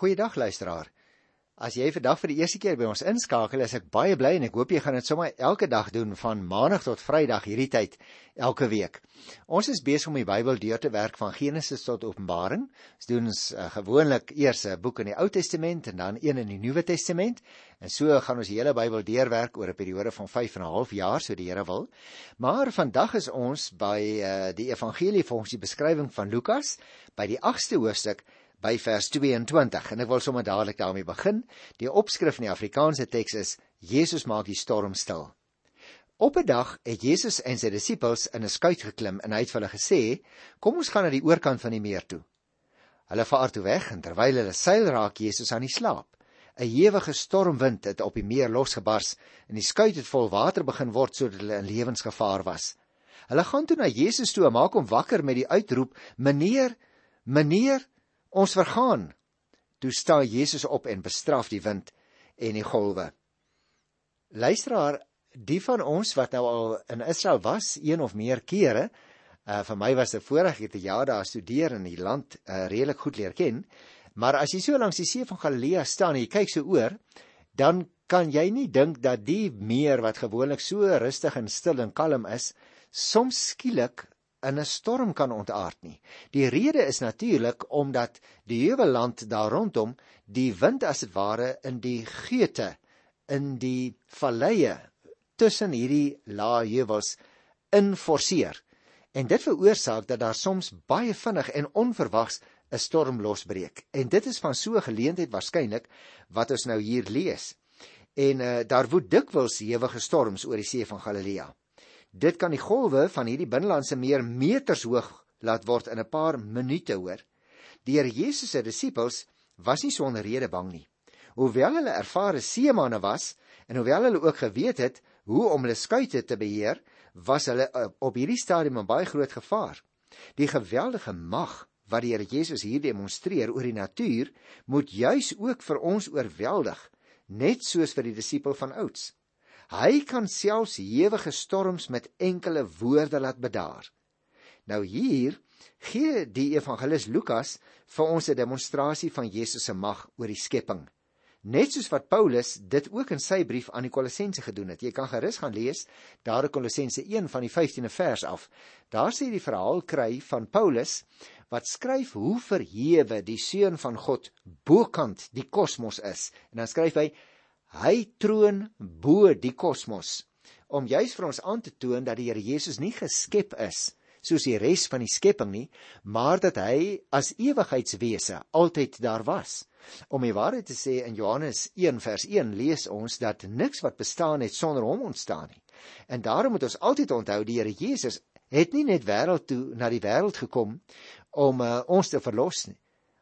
Goeiedag luisteraar. As jy vandag vir die eerste keer by ons inskakel, is ek baie bly en ek hoop jy gaan dit sommer elke dag doen van Maandag tot Vrydag hierdie tyd elke week. Ons is besig om die Bybel deur te werk van Genesis tot Openbaring. Ons doen ons uh, gewoonlik eers 'n boek in die Ou Testament en dan een in die Nuwe Testament. En so gaan ons die hele Bybel deurwerk oor 'n periode van 5 en 'n half jaar, so die Here wil. Maar vandag is ons by uh, die Evangelie volgens die beskrywing van Lukas by die 8ste hoofstuk by vers 22 en ek wil sommer dadelik daarmee begin. Die opskrif in die Afrikaanse teks is Jesus maak die storm stil. Op 'n dag het Jesus en sy disippels in 'n skuit geklim en hy het vir hulle gesê: "Kom ons gaan na die oorkant van die meer toe." Hulle vaar toe weg en terwyl hulle seil raak Jesus aan die slaap. 'n Ewige stormwind het op die meer losgebars en die skuit het vol water begin word sodat hulle in lewensgevaar was. Hulle gaan toe na Jesus toe en maak hom wakker met die uitroep: "Meneer, meneer, Ons vergaan. Toe staan Jesus op en bestraf die wind en die golwe. Luisteraar, die van ons wat nou al in Israel was een of meer kere, uh, vir my was dit voorreg het 'n jaar daar studeer in die land uh, redelik goed leer ken, maar as jy so langs die see van Galilea staan en jy kyk so oor, dan kan jy nie dink dat die meer wat gewoonlik so rustig en stil en kalm is, soms skielik in 'n storm kan ontaard nie. Die rede is natuurlik omdat die heuwelland daar rondom die wind as dit ware in die geute in die valleie tussen hierdie lae heuwels inforceer. En dit veroorsaak dat daar soms baie vinnig en onverwags 'n storm losbreek. En dit is van so 'n geleentheid waarskynlik wat ons nou hier lees. En uh, daar woed dikwels hewige storms oor die see van Galilea. Dit kan die golwe van hierdie binnelandse meer meters hoog laat word in 'n paar minute hoor. Here Jesus se disippels was nie sonder rede bang nie. Hoewel hulle ervare seemanne was en hoewel hulle ook geweet het hoe om hulle skuite te beheer, was hulle eh, op hierdie stadium in baie groot gevaar. Die geweldige mag wat die Here Jesus hier demonstreer oor die natuur, moet juis ook vir ons oorweldig, net soos vir die disipel van ouds. Hy kan selfs ewige storms met enkele woorde laat bedaar. Nou hier gee die evangelis Lukas vir ons 'n demonstrasie van Jesus se mag oor die skepping. Net soos wat Paulus dit ook in sy brief aan die Kolossense gedoen het. Jy kan gerus gaan lees daar in Kolossense 1 van die 15de vers af. Daar sê die verhaal kry van Paulus wat skryf hoe verhewe die seun van God bokant die kosmos is. En dan skryf hy Hy troon bo die kosmos om juis vir ons aan te toon dat die Here Jesus nie geskep is soos die res van die skepping nie, maar dat hy as ewigheidswese altyd daar was. Om die waarheid te sê in Johannes 1 vers 1 lees ons dat niks wat bestaan het sonder hom ontstaan nie. En daarom moet ons altyd onthou die Here Jesus het nie net wêreld toe na die wêreld gekom om uh, ons te verlos nie,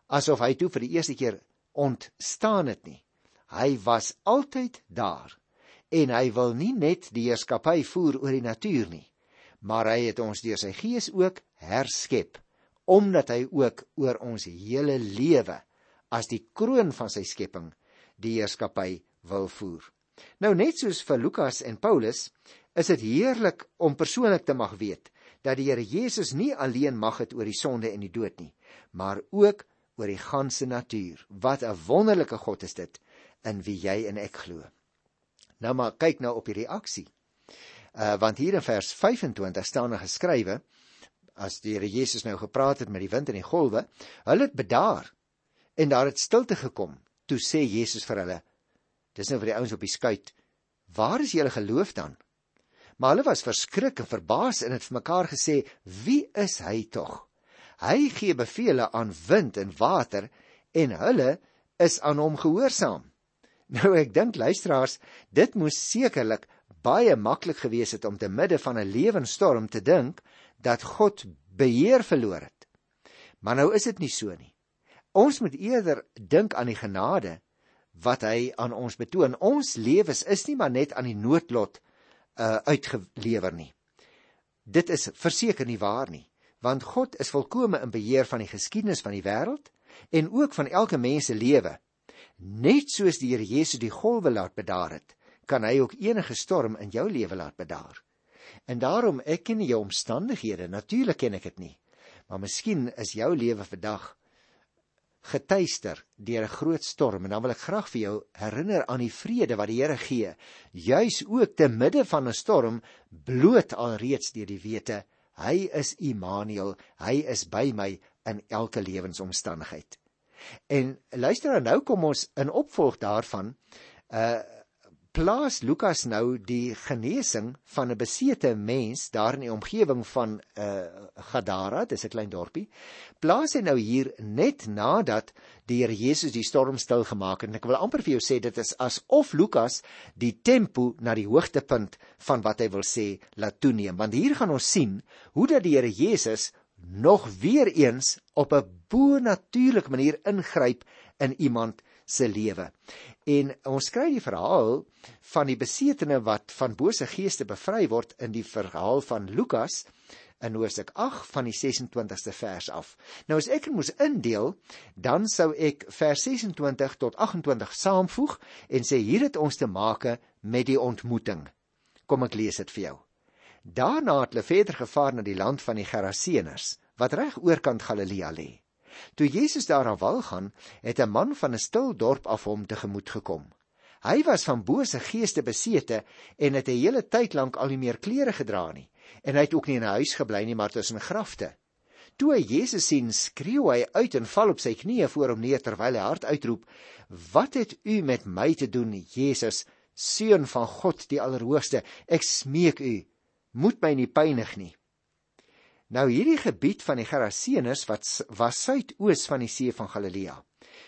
asof hy toe vir die eerste keer ontstaan het nie. Hy was altyd daar en hy wil nie net die heerskappy voer oor die natuur nie, maar hy het ons deur sy gees ook herskep omdat hy ook oor ons hele lewe as die kroon van sy skepping die heerskappy wil voer. Nou net soos vir Lukas en Paulus is dit heerlik om persoonlik te mag weet dat die Here Jesus nie alleen mag het oor die sonde en die dood nie, maar ook oor die ganse natuur. Wat 'n wonderlike God is dit in wie jy en ek glo. Nou maar kyk nou op die reaksie. Uh want hier in vers 25 staan daar geskrywe as die Here Jesus nou gepraat het met die wind en die golwe, hulle het bedaar en daar het stilte gekom. Toe sê Jesus vir hulle: Dis nou vir die ouens op die skuit. Waar is julle geloof dan? Maar hulle was verskrik en verbaas en het vir mekaar gesê: Wie is hy tog? Hy gee beveel aan wind en water en hulle is aan hom gehoorsaam. Nou ek dink luisteraars, dit moes sekerlik baie maklik gewees het om te midde van 'n lewensstorm te dink dat God beheer verloor het. Maar nou is dit nie so nie. Ons moet eerder dink aan die genade wat hy aan ons betoon. Ons lewens is nie maar net aan die noodlot uh uitgelewer nie. Dit is verseker nie waar nie, want God is volkome in beheer van die geskiedenis van die wêreld en ook van elke mens se lewe. Net soos die Here Jesus die golwe laat bedaar het, kan hy ook enige storm in jou lewe laat bedaar. En daarom ek ken jou omstandighede, natuurlik ken ek dit nie. Maar miskien is jou lewe vandag getuister deur 'n groot storm en dan wil ek graag vir jou herinner aan die vrede wat die Here gee, juis ook te midde van 'n storm, bloot alreeds deur die wete hy is Immanuel, hy is by my in elke lewensomstandigheid. En luister nou kom ons in opvolg daarvan uh plaas Lukas nou die genesing van 'n besete mens daar in die omgewing van uh Gadara, dis 'n klein dorpie. Plaas hy nou hier net nadat die Here Jesus die storm stil gemaak het. En ek wil amper vir jou sê dit is asof Lukas die tempo na die hoogtepunt van wat hy wil sê laat toeneem. Want hier gaan ons sien hoe dat die Here Jesus nog weer eens op 'n bo-natuurlike manier ingryp in iemand se lewe. En ons kry die verhaal van die besetene wat van bose geeste bevry word in die verhaal van Lukas in Hoofstuk 8 van die 26ste vers af. Nou as ek moes indeel, dan sou ek vers 26 tot 28 saamvoeg en sê hier het ons te make met die ontmoeting. Kom ek lees dit vir jou. Daarna het hulle verder gevaar na die land van die Geraseëners wat reg oorkant Galilea lê. Toe Jesus daar aan wal gaan, het 'n man van 'n stil dorp af hom tegemoet gekom. Hy was van bose geeste besete en het 'n hele tyd lank al nie meer klere gedra nie en hy het ook nie in 'n huis gebly nie maar tussen grafte. Toe hy Jesus sien, skreeu hy uit en val op sy knieë voor hom neer terwyl hy hard uitroep: "Wat het u met my te doen, Jesus, seun van God die Allerhoogste? Ek smeek u, moet my nie pynig nie." Nou hierdie gebied van die Geraseëners wat was suidoos van die see van Galilea.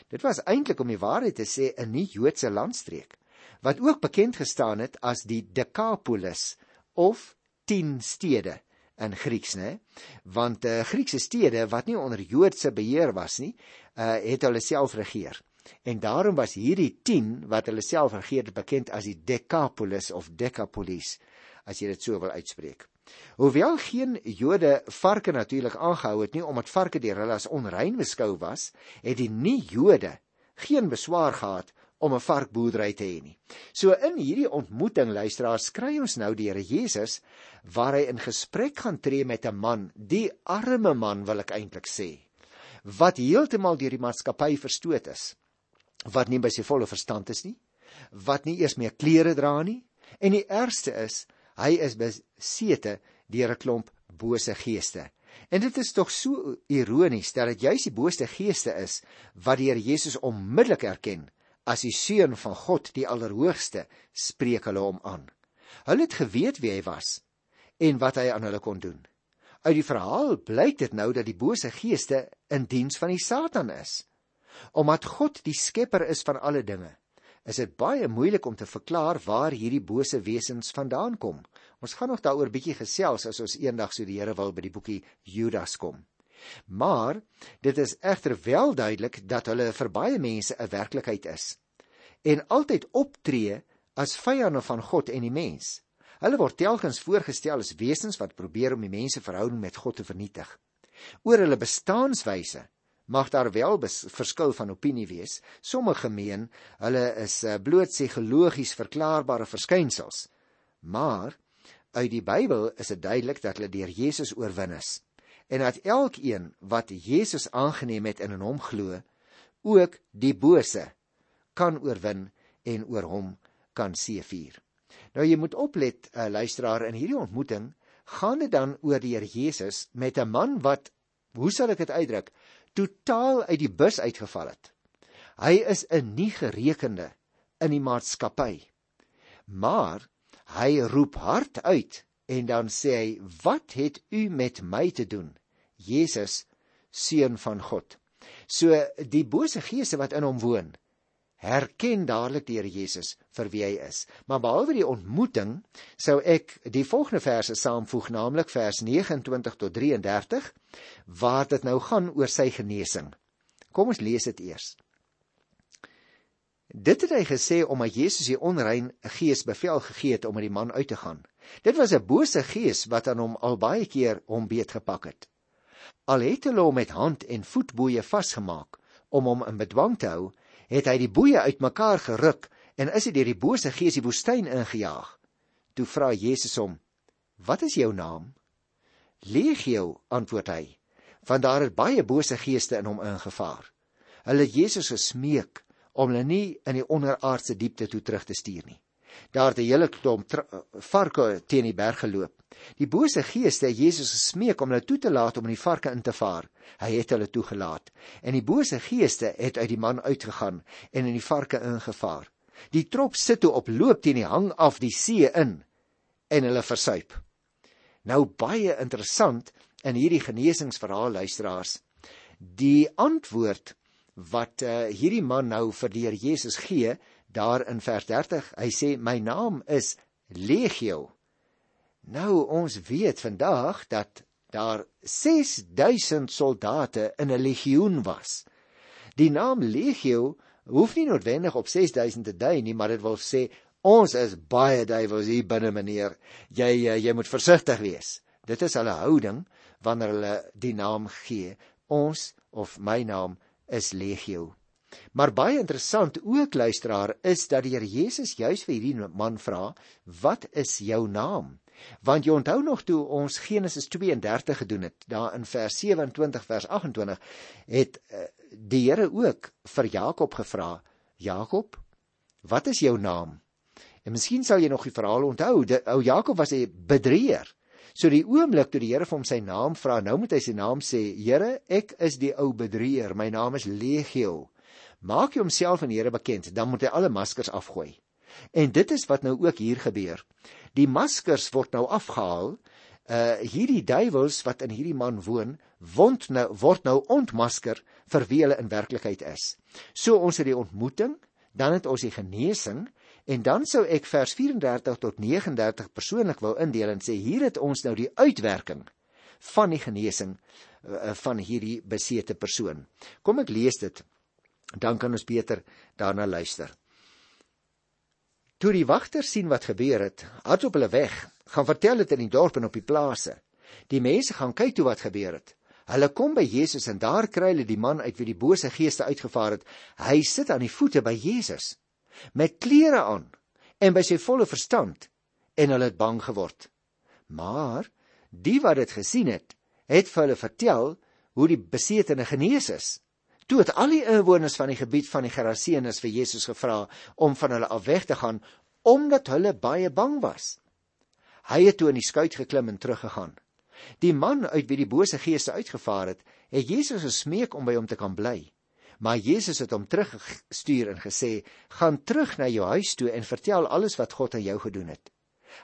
Dit was eintlik om die waarheid te sê 'n nie-Joodse landstreek wat ook bekend gestaan het as die Decapolis of 10 stede in Grieks, né? Want eh uh, Griekse stede wat nie onder Joodse beheer was nie, eh uh, het hulle self regeer. En daarom was hierdie 10 wat hulle self regeer bekend as die Decapolis of Decapolis, as jy dit so wil uitspreek. Hoewel geen Jode varke natuurlik aangehou het nie omdat varke deur hulle as onrein beskou was, het die nie-Jode geen beswaar gehad om 'n varkboerdery te hê nie. So in hierdie ontmoeting luisteraars kry ons nou die Here Jesus waar hy in gesprek gaan tree met 'n man, die arme man wil ek eintlik sê, wat heeltemal deur die maatskappy verstoot is, wat nie by sy volle verstand is nie, wat nie eers meer klere dra nie en die ergste is hy is besete deur 'n klomp bose geeste. En dit is tog so ironies dat dit juis die bose geeste is wat Here Jesus onmiddellik erken as die seun van God, die Allerhoogste, spreek hulle hom aan. Hulle het geweet wie hy was en wat hy aan hulle kon doen. Uit die verhaal blyk dit nou dat die bose geeste in diens van die Satan is. Omdat God die skepper is van alle dinge, is dit baie moeilik om te verklaar waar hierdie bose wesens vandaan kom. Ons gaan nog daaroor bietjie gesels as ons eendag so die Here wil by die boekie Judas kom. Maar dit is egter wel duidelik dat hulle vir baie mense 'n werklikheid is en altyd optree as vyande van God en die mens. Hulle word telkens voorgestel as wesens wat probeer om die mense verhouding met God te vernietig. Oor hulle bestaanswyse mag daar wel verskil van opinie wees. Sommige meen hulle is uh, bloot psigologies verklaarbare verskynsels. Maar uit die Bybel is dit duidelik dat hulle deur Jesus oorwin is en dat elkeen wat Jesus aangeneem het en in hom glo, ook die bose kan oorwin en oor hom kan seëvier. Nou jy moet oplet, uh, luisteraar, in hierdie ontmoeting gaan dit dan oor die Here Jesus met 'n man wat hoe sal ek dit uitdruk? Totaal uit die bus uitgeval het. Hy is 'n nie gerekende in die maatskappy. Maar hy roep hard uit en dan sê hy: "Wat het u met my te doen, Jesus, seun van God?" So die bose geese wat in hom woon, herken dadelik die Here Jesus vir wie hy is. Maar behalwe die ontmoeting, sou ek die volgende verse saamvoeg, naamlik vers 29 tot 33, waar dit nou gaan oor sy genesing. Kom ons lees dit eers. Dit het hy gesê omdat Jesus die onrein gees bevel gegee het om met die man uit te gaan. Dit was 'n bose gees wat aan hom al baie keer hom beet gepak het. Al het hulle hom met hand en voetboeie vasgemaak om hom in bedwang te hou, het hy die boeye uitmekaar geruk en is hy deur die bose gees die woestyn ingejaag. Toe vra Jesus hom: "Wat is jou naam?" "Legio," antwoord hy, want daar het baie bose geeste in hom ingevaar. Hulle Jesus gesmeek om hulle nie in die onderaardse diepte toe terug te stuur nie. Daar het 'n hele klomp varke teen die berg geloop. Die bose geeste het Jesus gesmeek om hulle toe te laat om in die varke in te vaar. Hy het hulle toegelaat. En die bose geeste het uit die man uitgegaan en in die varke ingevaar. Die trop sit toe op loop teen die hang af die see in en hulle versuip. Nou baie interessant in hierdie genesingsverhaal luisteraars. Die antwoord wat uh, hierdie man nou vir die Here Jesus gee, daar in vers 30. Hy sê my naam is Legio. Nou ons weet vandag dat daar 6000 soldate in 'n legioen was. Die naam Legio hoef nie noodwendig op 6000 te dui nie, maar dit wil sê ons is baie duiwels hier binne meneer. Jy eh, jy moet versigtig wees. Dit is hulle houding wanneer hulle die naam gee. Ons of my naam is Legio. Maar baie interessant ook luisteraar is dat die Here Jesus juis vir hierdie man vra, "Wat is jou naam?" Want jy onthou nog toe ons Genesis 32 gedoen het, daar in vers 27 vers 28 het uh, die Here ook vir Jakob gevra, "Jakob, wat is jou naam?" En miskien sal jy nog die verhaal onthou, ou Jakob was 'n bedrieger. So die oomblik toe die Here vir hom sy naam vra, nou moet hy sy naam sê, Here, ek is die ou bedrieger, my naam is Legio maak hy homself aan die Here bekend, dan moet hy alle maskers afgooi. En dit is wat nou ook hier gebeur. Die maskers word nou afgehaal. Uh hierdie duiwels wat in hierdie man woon, word nou word nou ontmasker vir wie hulle in werklikheid is. So ons het die ontmoeting, dan het ons die genesing en dan sou ek vers 34 tot 39 persoonlik wou indeel en sê hier het ons nou die uitwerking van die genesing uh, van hierdie besete persoon. Kom ek lees dit dan kan ons beter daarna luister. Toe die wagters sien wat gebeur het, hardop hulle weg, gaan vertel dit in die dorp en op die plase. Die mense gaan kyk toe wat gebeur het. Hulle kom by Jesus en daar kry hulle die man uit wie die bose geeste uitgevaar het. Hy sit aan die voete by Jesus met klere aan en by sy volle verstand en hulle het bang geword. Maar die wat dit gesien het, het vir hulle vertel hoe die besetene genees is. Toe het al die inwoners van die gebied van die Geraseenes vir Jesus gevra om van hulle af weg te gaan omdat hulle baie bang was. Hy het toe in die skuit geklim en teruggegaan. Die man uit wie die bose geeste uitgevaar het, het Jesus gesmeek om by hom te kan bly. Maar Jesus het hom teruggestuur en gesê: "Gaan terug na jou huis toe en vertel alles wat God aan jou gedoen het."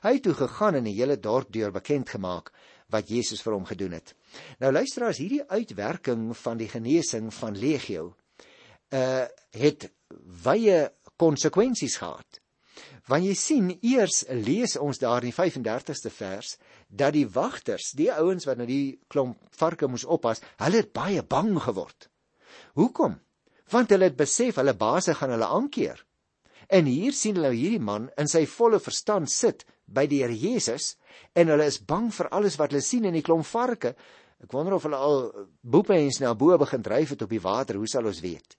Hy het toe gegaan en die hele dorp deur bekend gemaak wat Jesus vir hom gedoen het. Nou luisteraars, hierdie uitwerking van die genesing van legio uh het wye konsekwensies gehad. Want jy sien, eers lees ons daar in die 35ste vers dat die wagters, die ouens wat na die klomp varke moes oppas, hulle het baie bang geword. Hoekom? Want hulle het besef hulle baase gaan hulle aankeer. En hier sien hulle hierdie man in sy volle verstand sit by die Here Jesus en hulle is bang vir alles wat hulle sien in die klomp varke. Ek wonder of hulle al boepens na bo begin dryf het op die water, hoe sal ons weet?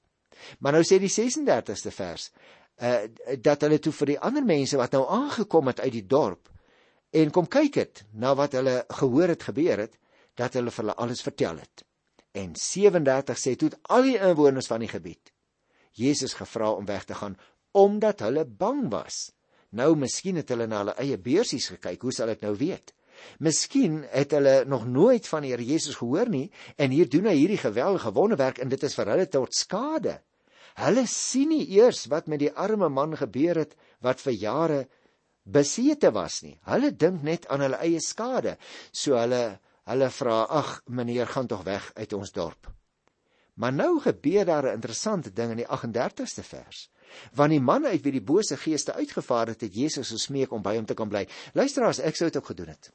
Maar nou sê die 36ste vers uh dat hulle toe vir die ander mense wat nou aangekom het uit die dorp en kom kyk het na wat hulle gehoor het gebeur het, dat hulle vir hulle alles vertel het. En 37 sê toe al die inwoners van die gebied Jesus gevra om weg te gaan omdat hulle bang was. Nou miskien het hulle na hulle eie beursies gekyk. Hoe sal ek nou weet? Miskien het hulle nog nooit van die Here Jesus gehoor nie en hier doen hy hierdie geweldige wonderwerk en dit is vir hulle tot skade. Hulle sien nie eers wat met die arme man gebeur het wat vir jare besete was nie. Hulle dink net aan hulle eie skade. So hulle hulle vra: "Ag, meneer, gaan tog weg uit ons dorp." Maar nou gebeur daar 'n interessante ding in die 38ste vers want die man uit wie die bose geeste uitgevaar het, het Jesus gesmeek om by hom te kan bly. Luisteraars, ek sou dit ook gedoen het.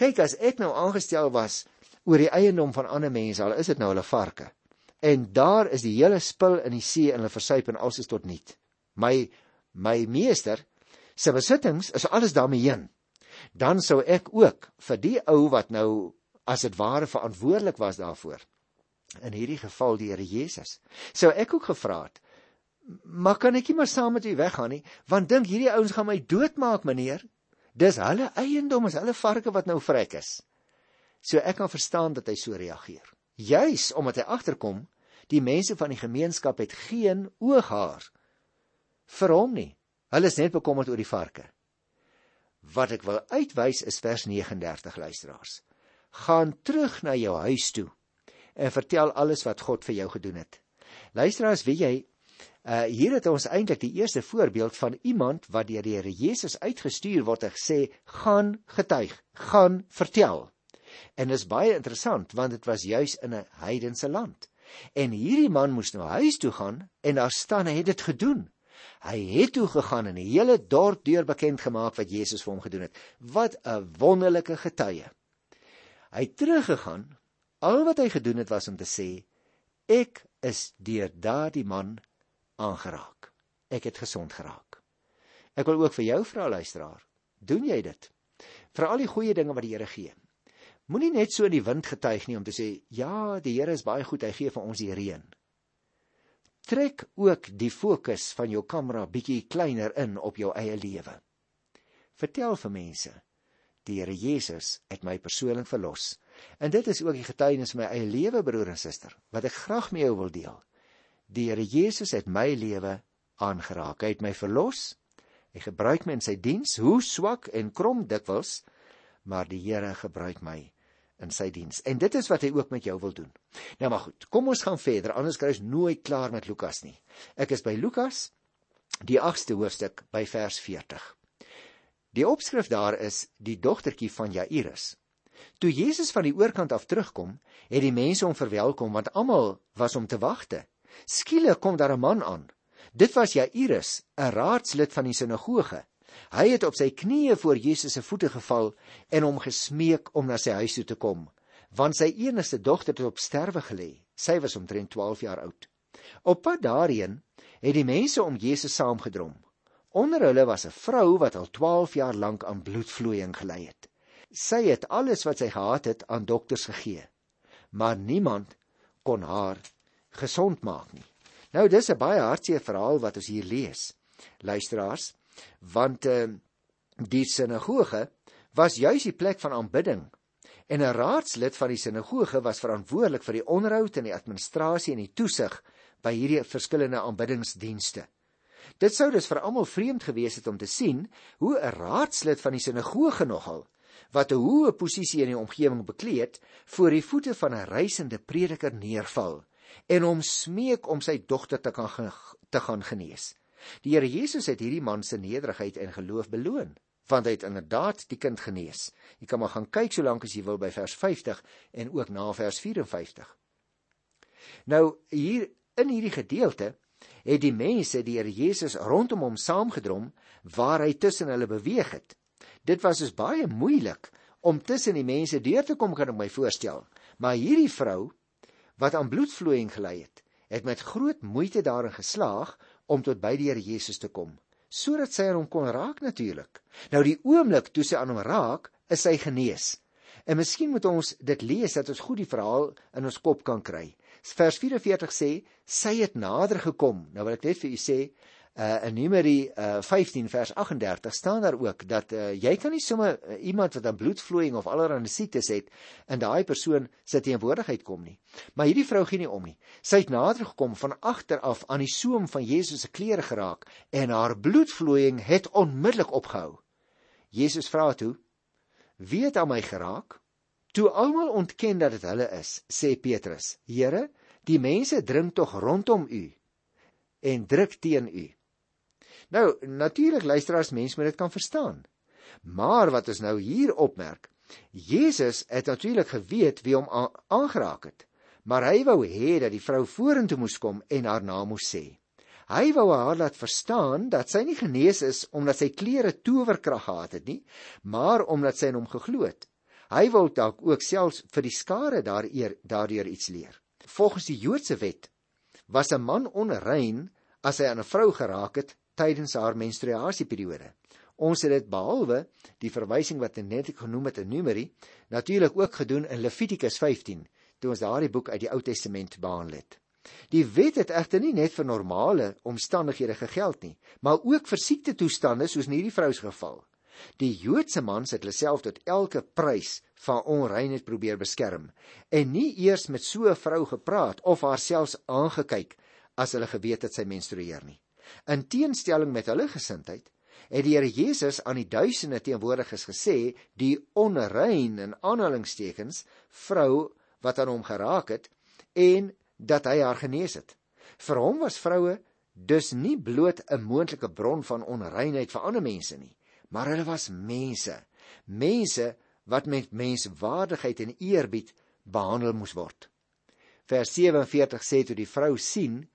Kyk, as ek nou aangestel was oor die eiendom van ander mense, al is dit nou hulle varke. En daar is die hele spul in die see en hulle versuip en alles is tot niet. My my meester se besittings is alles daarmee heen. Dan sou ek ook vir die ou wat nou as dit ware verantwoordelik was daarvoor in hierdie geval die Here Jesus. Sou ek ook gevra het, maar kan ek nie maar saam met u weggaan nie want dink hierdie ouens gaan my doodmaak meneer dis hulle eiendom is hulle varke wat nou vrek is so ek kan verstaan dat hy so reageer juis omdat hy agterkom Die mense van die gemeenskap het geen ooghaar vir hom nie. Hulle is net bekommerd oor die varke. Wat ek wil uitwys is vers 39 luisteraars. Gaan terug na jou huis toe en vertel alles wat God vir jou gedoen het. Luisteraars, weet jy, uh hier het ons eintlik die eerste voorbeeld van iemand wat deur die Here Jesus uitgestuur word en gesê gaan getuig, gaan vertel. En dit is baie interessant want dit was juis in 'n heidense land. En hierdie man moes nou huis toe gaan en daar staan hy het dit gedoen. Hy het toe gegaan en die hele dorp deur bekend gemaak wat Jesus vir hom gedoen het. Wat 'n wonderlike getuie. Hy het teruggegaan. Al wat hy gedoen het was om te sê ek is deur daardie man aangeraak. Ek het gesond geraak. Ek wil ook vir jou vra luisteraar, doen jy dit? Vir al die goeie dinge wat die Here gee. Moenie net so in die wind getuig nie om te sê ja, die Here is baie goed, hy gee vir ons die reën. Trek ook die fokus van jou kamera bietjie kleiner in op jou eie lewe. Vertel vir mense, die Here Jesus het my persoonlik verlos. En dit is ook die getuienis van my eie lewe broer en suster wat ek graag met jou wil deel. Die Here Jesus het my lewe aangeraak. Hy het my verlos. Hy gebruik my in sy diens, hoe swak en krom dikwels, maar die Here gebruik my in sy diens. En dit is wat hy ook met jou wil doen. Nou maar goed, kom ons gaan verder. Anders kry ons nooit klaar met Lukas nie. Ek is by Lukas die 8ste hoofstuk by vers 40. Die opskrif daar is die dogtertjie van Jairus. Toe Jesus van die oorkant af terugkom, het die mense hom verwelkom want almal was om te wagte. Skielik kom daar 'n man aan. Dit was Jairus, 'n raadslid van die sinagoge. Hy het op sy knieë voor Jesus se voete geval en hom gesmeek om na sy huis toe te kom, want sy enigste dogter het op sterwe gelê. Sy was omtrent 12 jaar oud. Op pad daarheen het die mense om Jesus saamgedrom. Onder hulle was 'n vrou wat al 12 jaar lank aan bloedvloeiing gely het. Sy het alles wat sy gehad het aan dokters gegee, maar niemand kon haar gesond maak nie. Nou dis 'n baie hartseer verhaal wat ons hier lees. Luisteraars, want uh, die sinagoge was juis die plek van aanbidding en 'n raadslid van die sinagoge was verantwoordelik vir die onderhoud en die administrasie en die toesig by hierdie verskillende aanbiddingsdienste. Dit sou dus vir almal vreemd gewees het om te sien hoe 'n raadslid van die sinagoge nogal wat 'n hoë posisie in die omgewing bekleed voor die voete van 'n reisende prediker neerval en hom smeek om sy dogter te kan te gaan genees. Die Here Jesus het hierdie man se nederigheid en geloof beloon, want hy het inderdaad die kind genees. Jy kan maar gaan kyk solank as jy wil by vers 50 en ook na vers 54. Nou hier in hierdie gedeelte het die mense die Here Jesus rondom hom saamgedrom waar hy tussen hulle beweeg het. Dit was dus baie moeilik om tussen die mense deur te kom kan ek my voorstel. Maar hierdie vrou wat aan bloedvloeiing gely het, het met groot moeite daarin geslaag om tot by die Here Jesus te kom, sodat sy aan hom kon raak natuurlik. Nou die oomblik toe sy aan hom raak, is sy genees. En miskien moet ons dit lees dat ons goed die verhaal in ons kop kan kry. Vers 44 sê sy het nader gekom. Nou wil ek net vir u sê, uh in Numeri uh 15 vers 38 staan daar ook dat uh, jy kan nie sommer uh, iemand wat 'n bloedvloeiing of allerlei siektes het in daai persoon se teenwoordigheid kom nie. Maar hierdie vrou gee nie om nie. Sy het nader gekom van agter af aan die soem van Jesus se klere geraak en haar bloedvloeiing het onmiddellik opgehou. Jesus vra toe: "Wie het aan my geraak?" Toe almal ontken dat dit hulle is, sê Petrus: "Here, die mense dring tog rondom u en druk teen u." Nou, natuurlik luisteraars mens moet dit kan verstaan. Maar wat ons nou hier opmerk, Jesus het natuurlik geweet wie hom aangeraak het, maar hy wou hê dat die vrou vorentoe moes kom en haar naam moes sê. Hy wou haar laat verstaan dat sy nie genees is omdat sy klere towerkrag gehad het nie, maar omdat sy in hom geglo het. Hy wou dalk ook selfs vir die skare daardeur daardeur iets leer. Volgens die Joodse wet was 'n man onrein as hy aan 'n vrou geraak het tydens haar menstruasieperiode. Ons het dit behalwe die verwysing wat net ek genoem het in Numeri, natuurlik ook gedoen in Levitikus 15, toe ons daardie boek uit die Ou Testament behandel het. Die wet het egter nie net vir normale omstandighede gegeld nie, maar ook vir siekte toestande soos in hierdie vrou se geval. Die Joodse mans het hulle self tot elke prys van onreinheid probeer beskerm en nie eers met so 'n vrou gepraat of haarselfs aangekyk as hulle geweet het sy menstrueer nie. In teenstelling met hulle gesindheid het die Here Jesus aan die duisende teenwoordiges gesê die onrein in aanhalingstekens vrou wat aan hom geraak het en dat hy haar genees het. Vir hom was vroue dus nie bloot 'n moontlike bron van onreinheid vir ander mense nie, maar hulle was mense, mense wat met menswaardigheid en eerbied behandel moes word. Vers 47 sê toe die vrou sien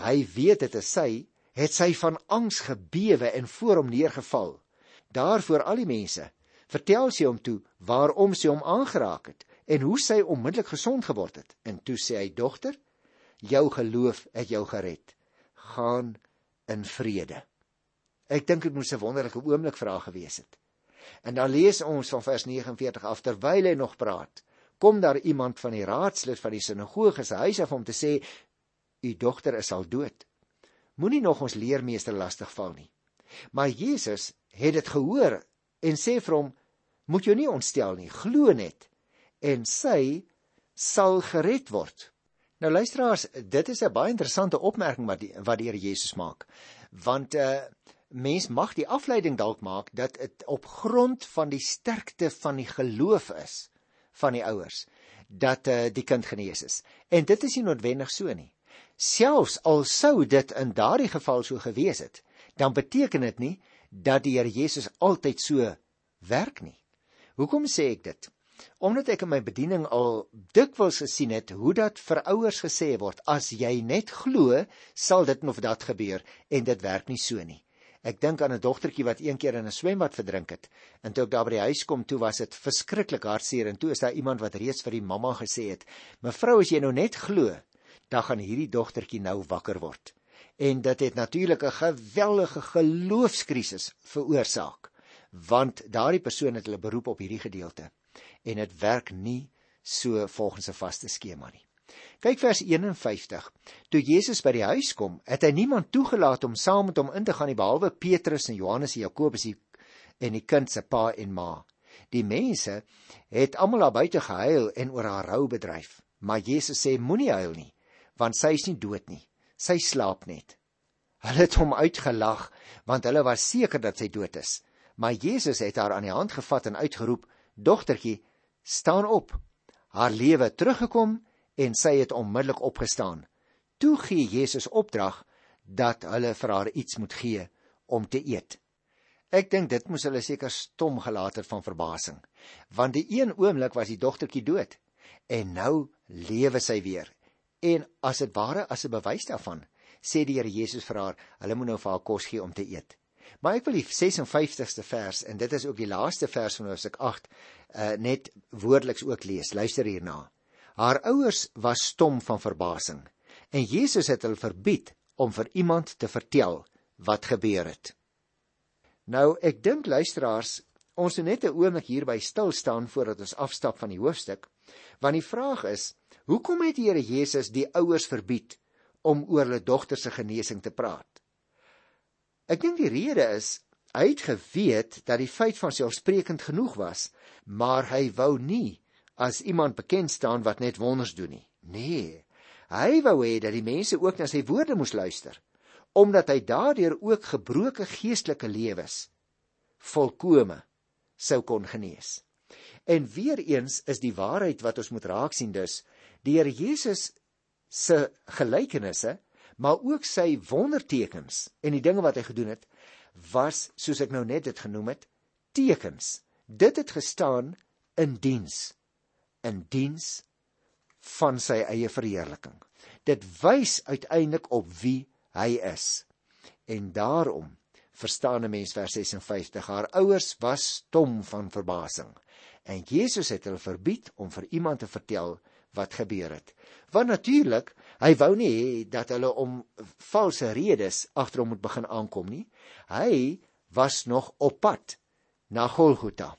hy weet dit is sy, het sy van angs gebewe en voor hom neergeval. Daarvoor al die mense vertel sy hom toe waarom sy hom aangeraak het en hoe sy onmiddellik gesond geword het. En toe sê hy: "Dogter, jou geloof het jou gered. Gaan in vrede." Ek dink dit moes 'n wonderlike oomblik vir haar gewees het. En dan lees ons van vers 49 af terwyl hy nog praat, kom daar iemand van die raadslid van die sinagoge se huis af om te sê: "U dogter is al dood." Moenie nog ons leermeester lastig val nie. Maar Jesus het dit gehoor en sê vir hom: "Moet jou nie ontstel nie, glo net en sy sal gered word." Nou luisteraars, dit is 'n baie interessante opmerking wat die, wat die Here Jesus maak. Want 'n uh, eh, mens mag die afleiding dalk maak dat dit op grond van die sterkte van die geloof is van die ouers dat uh, die kind genees is. En dit is nie noodwendig so nie. Selfs al sou dit in daardie geval so gewees het, dan beteken dit nie dat die Here Jesus altyd so werk nie. Hoekom sê ek dit? Omdat ek in my bediening al dikwels gesien het hoe dat vir ouers gesê word as jy net glo, sal dit of dat gebeur en dit werk nie so nie. Ek dink aan 'n dogtertjie wat eendag in 'n swembad verdrink het. En toe ek daar by die huis kom, toe was dit verskriklik hartseer en toe is daar iemand wat reeds vir die mamma gesê het: "Mevrou, as jy nou net glo, dan gaan hierdie dogtertjie nou wakker word. En dit het natuurlik 'n geweldige geloofskrisis veroorsaak, want daardie persoon het hulle beroep op hierdie gedeelte en dit werk nie so volgens 'n vaste skema nie. Kyk vers 51. Toe Jesus by die huis kom, het hy niemand toegelaat om saam met hom in te gaan nie behalwe Petrus en Johannes en Jakobus en die kind se pa en ma. Die mense het almal daar buite gehuil en oor haar rou bedryf, maar Jesus sê moenie huil nie want sy is nie dood nie. Sy slaap net. Hulle het hom uitgelag want hulle was seker dat sy dood is. Maar Jesus het haar aan die hand gevat en uitgeroep: "Dogtertjie, staan op." Haar lewe teruggekom en sy het onmiddellik opgestaan. Toe gee Jesus opdrag dat hulle vir haar iets moet gee om te eet. Ek dink dit moes hulle seker stom gelaat het van verbasing, want die een oomblik was die dogtertjie dood en nou lewe sy weer En as dit ware as 'n bewys daarvan, sê die Here Jesus vir haar, hulle moet nou vir haar kos gee om te eet. Maar ek wil die 56ste vers en dit is ook die laaste vers van Hoofstuk 8 uh, net woordeliks ook lees. Luister hierna. Haar ouers was stom van verbasing en Jesus het hulle verbied om vir iemand te vertel wat gebeur het. Nou ek dink luisteraars, ons moet net 'n oomblik hierby stil staan voordat ons afstap van die hoofstuk, want die vraag is Hoekom het die Here Jesus die ouers verbied om oor hulle dogter se genesing te praat? Ek dink die rede is hy het geweet dat die feit van selfsprekend genoeg was, maar hy wou nie as iemand bekend staan wat net wonders doen nie. Nee, hy wou hê dat die mense ook na sy woorde moes luister, omdat hy daardeur ook gebroke geestelike lewens volkome sou kon genees. En weer eens is die waarheid wat ons moet raak sien dus die Here Jesus se gelykenisse, maar ook sy wondertekens en die dinge wat hy gedoen het, was soos ek nou net dit genoem het, tekens. Dit het gestaan in diens, in diens van sy eie verheerliking. Dit wys uiteindelik op wie hy is. En daarom verstaan 'n mens vers 56 haar ouers was stom van verbasing en Jesus het hulle verbied om vir iemand te vertel wat gebeur het. Want natuurlik, hy wou nie hê dat hulle om valse redes agter hom moet begin aankom nie. Hy was nog op pad na Golgotha.